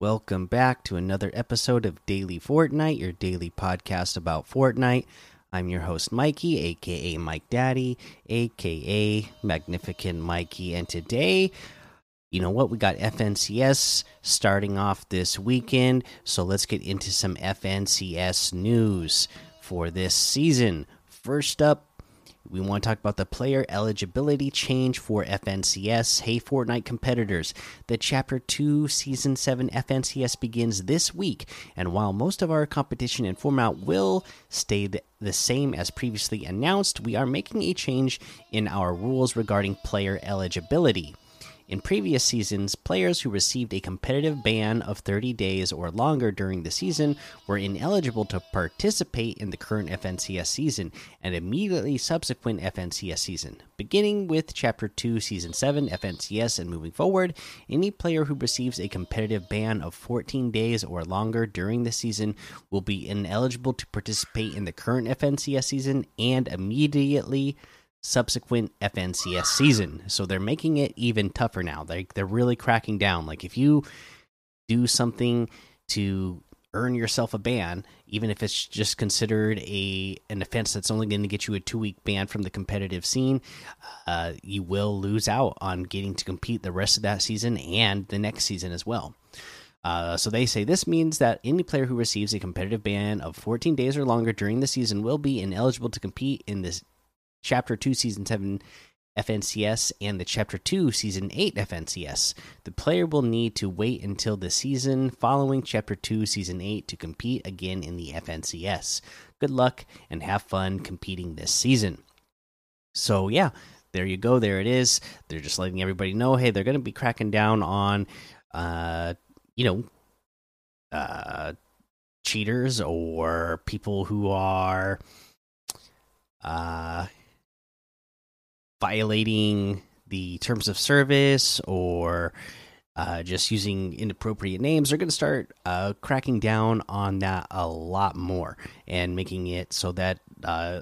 Welcome back to another episode of Daily Fortnite, your daily podcast about Fortnite. I'm your host, Mikey, aka Mike Daddy, aka Magnificent Mikey. And today, you know what? We got FNCS starting off this weekend. So let's get into some FNCS news for this season. First up, we want to talk about the player eligibility change for FNCS. Hey, Fortnite competitors, the Chapter 2 Season 7 FNCS begins this week, and while most of our competition and format will stay the same as previously announced, we are making a change in our rules regarding player eligibility. In previous seasons, players who received a competitive ban of 30 days or longer during the season were ineligible to participate in the current FNCS season and immediately subsequent FNCS season. Beginning with Chapter 2, Season 7 FNCS and moving forward, any player who receives a competitive ban of 14 days or longer during the season will be ineligible to participate in the current FNCS season and immediately subsequent FNCS season. So they're making it even tougher now. They they're really cracking down. Like if you do something to earn yourself a ban, even if it's just considered a an offense that's only going to get you a two week ban from the competitive scene, uh, you will lose out on getting to compete the rest of that season and the next season as well. Uh, so they say this means that any player who receives a competitive ban of 14 days or longer during the season will be ineligible to compete in this Chapter 2 Season 7 FNCS and the Chapter 2 Season 8 FNCS. The player will need to wait until the season following Chapter 2 Season 8 to compete again in the FNCS. Good luck and have fun competing this season. So, yeah, there you go. There it is. They're just letting everybody know hey, they're going to be cracking down on, uh, you know, uh, cheaters or people who are, uh, violating the terms of service or uh, just using inappropriate names, they're going to start uh, cracking down on that a lot more and making it so that uh,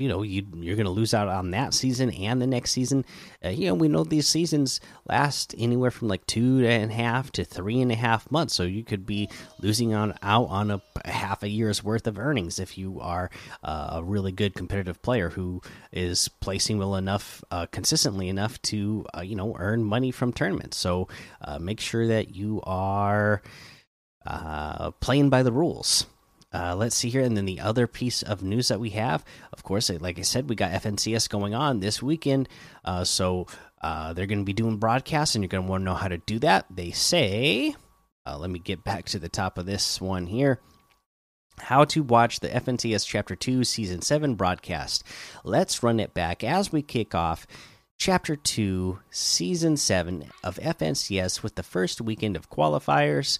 you know you you're going to lose out on that season and the next season. Uh, you know we know these seasons last anywhere from like two and a half to three and a half months, so you could be losing on out on a, a half a year's worth of earnings if you are uh, a really good competitive player who is placing well enough uh, consistently enough to uh, you know earn money from tournaments. So uh, make sure that you are uh, playing by the rules. Uh, let's see here. And then the other piece of news that we have, of course, like I said, we got FNCS going on this weekend. Uh, so uh, they're going to be doing broadcasts, and you're going to want to know how to do that. They say, uh, let me get back to the top of this one here. How to watch the FNCS Chapter 2 Season 7 broadcast. Let's run it back as we kick off Chapter 2 Season 7 of FNCS with the first weekend of qualifiers.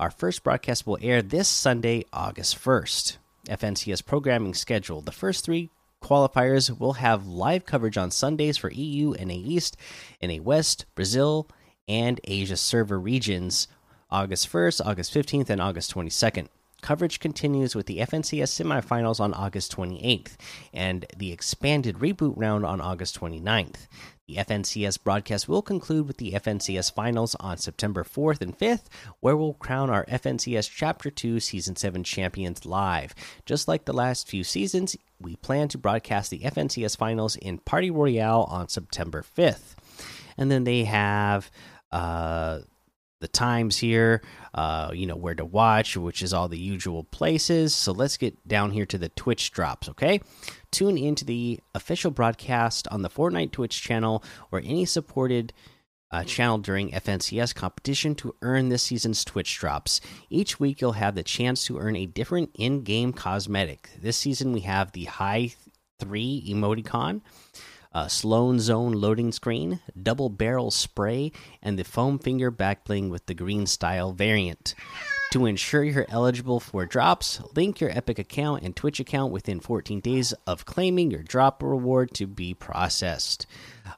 Our first broadcast will air this Sunday, August 1st. FNCS programming schedule. The first three qualifiers will have live coverage on Sundays for EU, NA East, NA West, Brazil, and Asia server regions August 1st, August 15th, and August 22nd. Coverage continues with the FNCS semifinals on August 28th and the expanded reboot round on August 29th. The FNCS broadcast will conclude with the FNCS finals on September 4th and 5th, where we'll crown our FNCS Chapter 2 Season 7 champions live. Just like the last few seasons, we plan to broadcast the FNCS finals in Party Royale on September 5th. And then they have uh, the times here, uh, you know, where to watch, which is all the usual places. So let's get down here to the Twitch drops, okay? Tune into the official broadcast on the Fortnite Twitch channel or any supported uh, channel during FNCS competition to earn this season's Twitch drops. Each week, you'll have the chance to earn a different in game cosmetic. This season, we have the High 3 emoticon uh, Slone Zone loading screen, double barrel spray, and the foam finger back bling with the green style variant. To ensure you're eligible for drops, link your Epic account and Twitch account within 14 days of claiming your drop reward to be processed.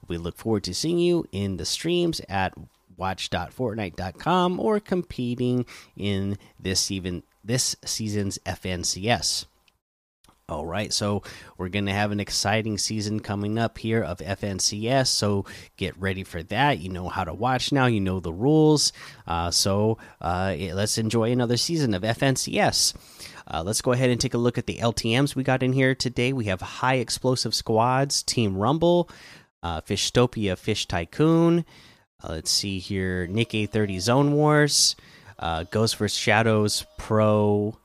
We look forward to seeing you in the streams at watch.fortnite.com or competing in this even this season's FNCS. All right, so we're going to have an exciting season coming up here of FNCS. So get ready for that. You know how to watch now, you know the rules. Uh, so uh, let's enjoy another season of FNCS. Uh, let's go ahead and take a look at the LTMs we got in here today. We have High Explosive Squads, Team Rumble, uh, Fishtopia Fish Tycoon. Uh, let's see here Nick A30 Zone Wars, uh, Ghost vs. Shadows Pro,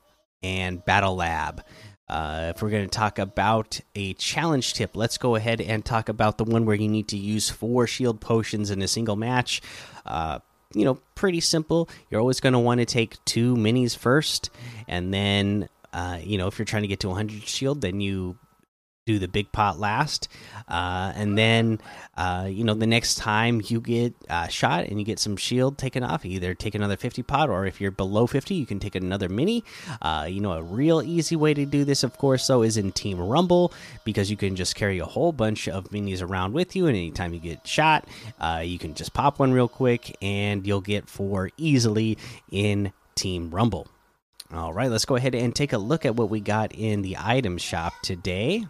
and Battle Lab. Uh, if we're going to talk about a challenge tip, let's go ahead and talk about the one where you need to use four shield potions in a single match. Uh, you know, pretty simple. You're always going to want to take two minis first, and then, uh, you know, if you're trying to get to 100 shield, then you do the big pot last, uh, and then uh, you know the next time you get uh, shot and you get some shield taken off, either take another 50 pot, or if you're below 50, you can take another mini. Uh, you know a real easy way to do this, of course, though, is in Team Rumble because you can just carry a whole bunch of minis around with you, and anytime you get shot, uh, you can just pop one real quick, and you'll get four easily in Team Rumble. All right, let's go ahead and take a look at what we got in the item shop today.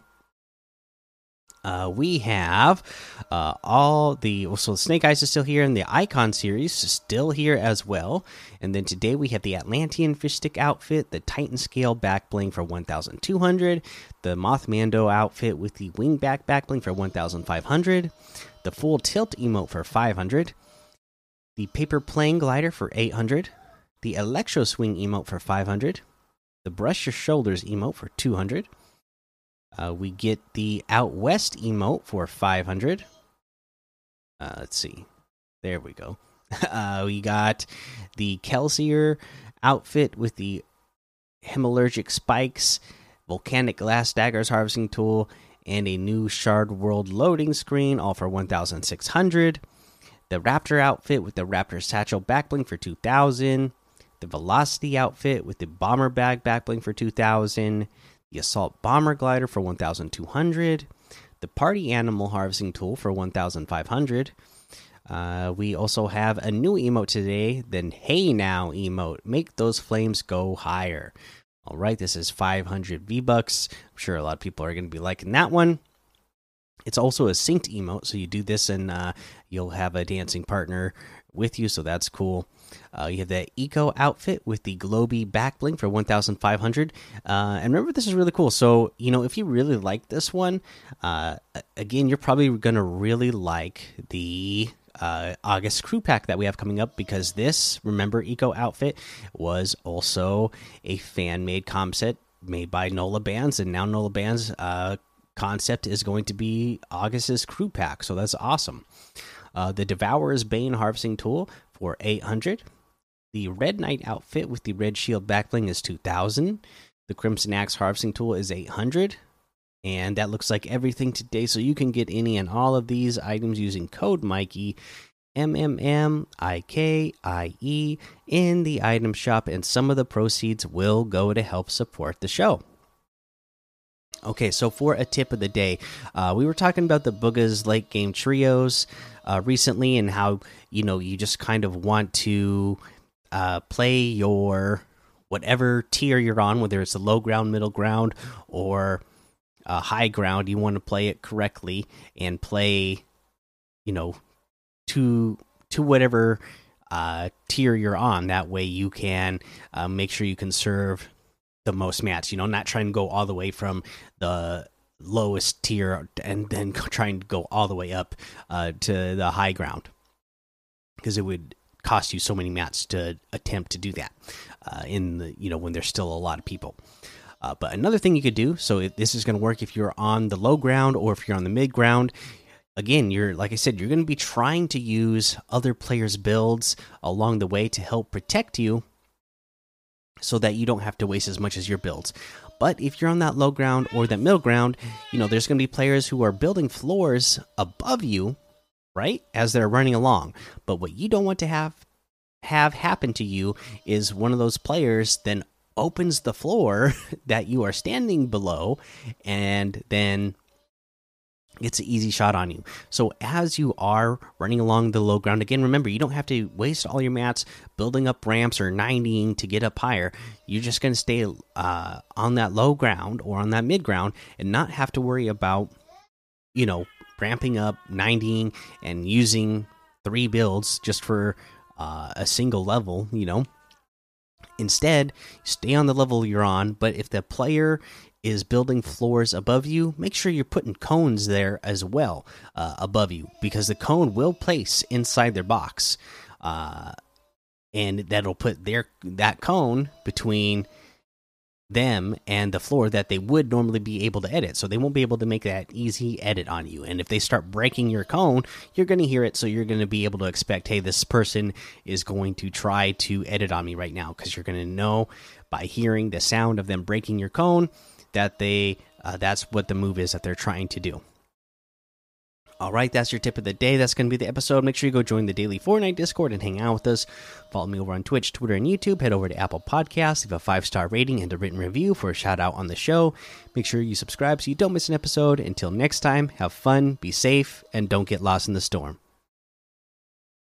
Uh, we have uh, all the so Snake Eyes is still here, and the Icon series is still here as well. And then today we have the Atlantean Fish Stick outfit, the Titan Scale back bling for 1,200, the Mothmando outfit with the Wing Back back bling for 1,500, the Full Tilt emote for 500, the Paper Plane glider for 800, the Electro Swing emote for 500, the Brush Your Shoulders emote for 200 uh, we get the Out West emote for 500. Uh, let's see. There we go. Uh, we got the Kelsier outfit with the Hemorrhagic Spikes, Volcanic Glass Daggers Harvesting Tool, and a new Shard World loading screen, all for 1,600. The Raptor outfit with the Raptor Satchel Backbling for 2,000. The Velocity outfit with the Bomber Bag Backbling for 2,000 the assault bomber glider for 1200 the party animal harvesting tool for 1500 uh, we also have a new emote today then hey now emote. Make those flames go higher. All right this is 500 v bucks i'm sure a lot of people are going to be liking that one it's also a synced emote so you do this and uh, you'll have a dancing partner with you so that's cool uh, you have the Eco outfit with the Globy back bling for 1,500. Uh, and remember, this is really cool. So, you know, if you really like this one, uh, again, you're probably going to really like the uh, August crew pack that we have coming up because this, remember, Eco outfit was also a fan made comp set made by Nola Bands. And now Nola Bands uh, concept is going to be August's crew pack. So that's awesome. Uh, the Devourer's Bane harvesting tool for 800. The Red Knight outfit with the red shield backbling is 2000. The Crimson Axe harvesting tool is 800. And that looks like everything today. So you can get any and all of these items using code Mikey, M M M I K I E, in the item shop. And some of the proceeds will go to help support the show. Okay, so for a tip of the day, uh, we were talking about the Bugha's late game trios uh, recently and how, you know, you just kind of want to uh, play your whatever tier you're on, whether it's a low ground, middle ground, or high ground. You want to play it correctly and play, you know, to to whatever uh, tier you're on. That way, you can uh, make sure you conserve the most mats. You know, not trying to go all the way from the lowest tier and then trying to go all the way up uh, to the high ground because it would cost you so many mats to attempt to do that uh, in the you know when there's still a lot of people. Uh, but another thing you could do, so this is going to work if you're on the low ground or if you're on the mid ground. Again, you're like I said, you're going to be trying to use other players' builds along the way to help protect you, so that you don't have to waste as much as your builds. But if you're on that low ground or that middle ground, you know there's going to be players who are building floors above you right? As they're running along. But what you don't want to have have happen to you is one of those players then opens the floor that you are standing below and then gets an easy shot on you. So as you are running along the low ground, again, remember you don't have to waste all your mats building up ramps or 90ing to get up higher. You're just going to stay uh, on that low ground or on that mid ground and not have to worry about, you know, ramping up, 90ing, and using three builds just for uh, a single level. You know. Instead, stay on the level you're on, but if the player is building floors above you, make sure you're putting cones there as well uh, above you because the cone will place inside their box, uh, and that'll put their that cone between them and the floor that they would normally be able to edit. So they won't be able to make that easy edit on you. And if they start breaking your cone, you're going to hear it. So you're going to be able to expect, hey, this person is going to try to edit on me right now because you're going to know by hearing the sound of them breaking your cone that they uh, that's what the move is that they're trying to do. All right, that's your tip of the day. That's going to be the episode. Make sure you go join the daily Fortnite Discord and hang out with us. Follow me over on Twitch, Twitter, and YouTube. Head over to Apple Podcasts, leave a five star rating and a written review for a shout out on the show. Make sure you subscribe so you don't miss an episode. Until next time, have fun, be safe, and don't get lost in the storm.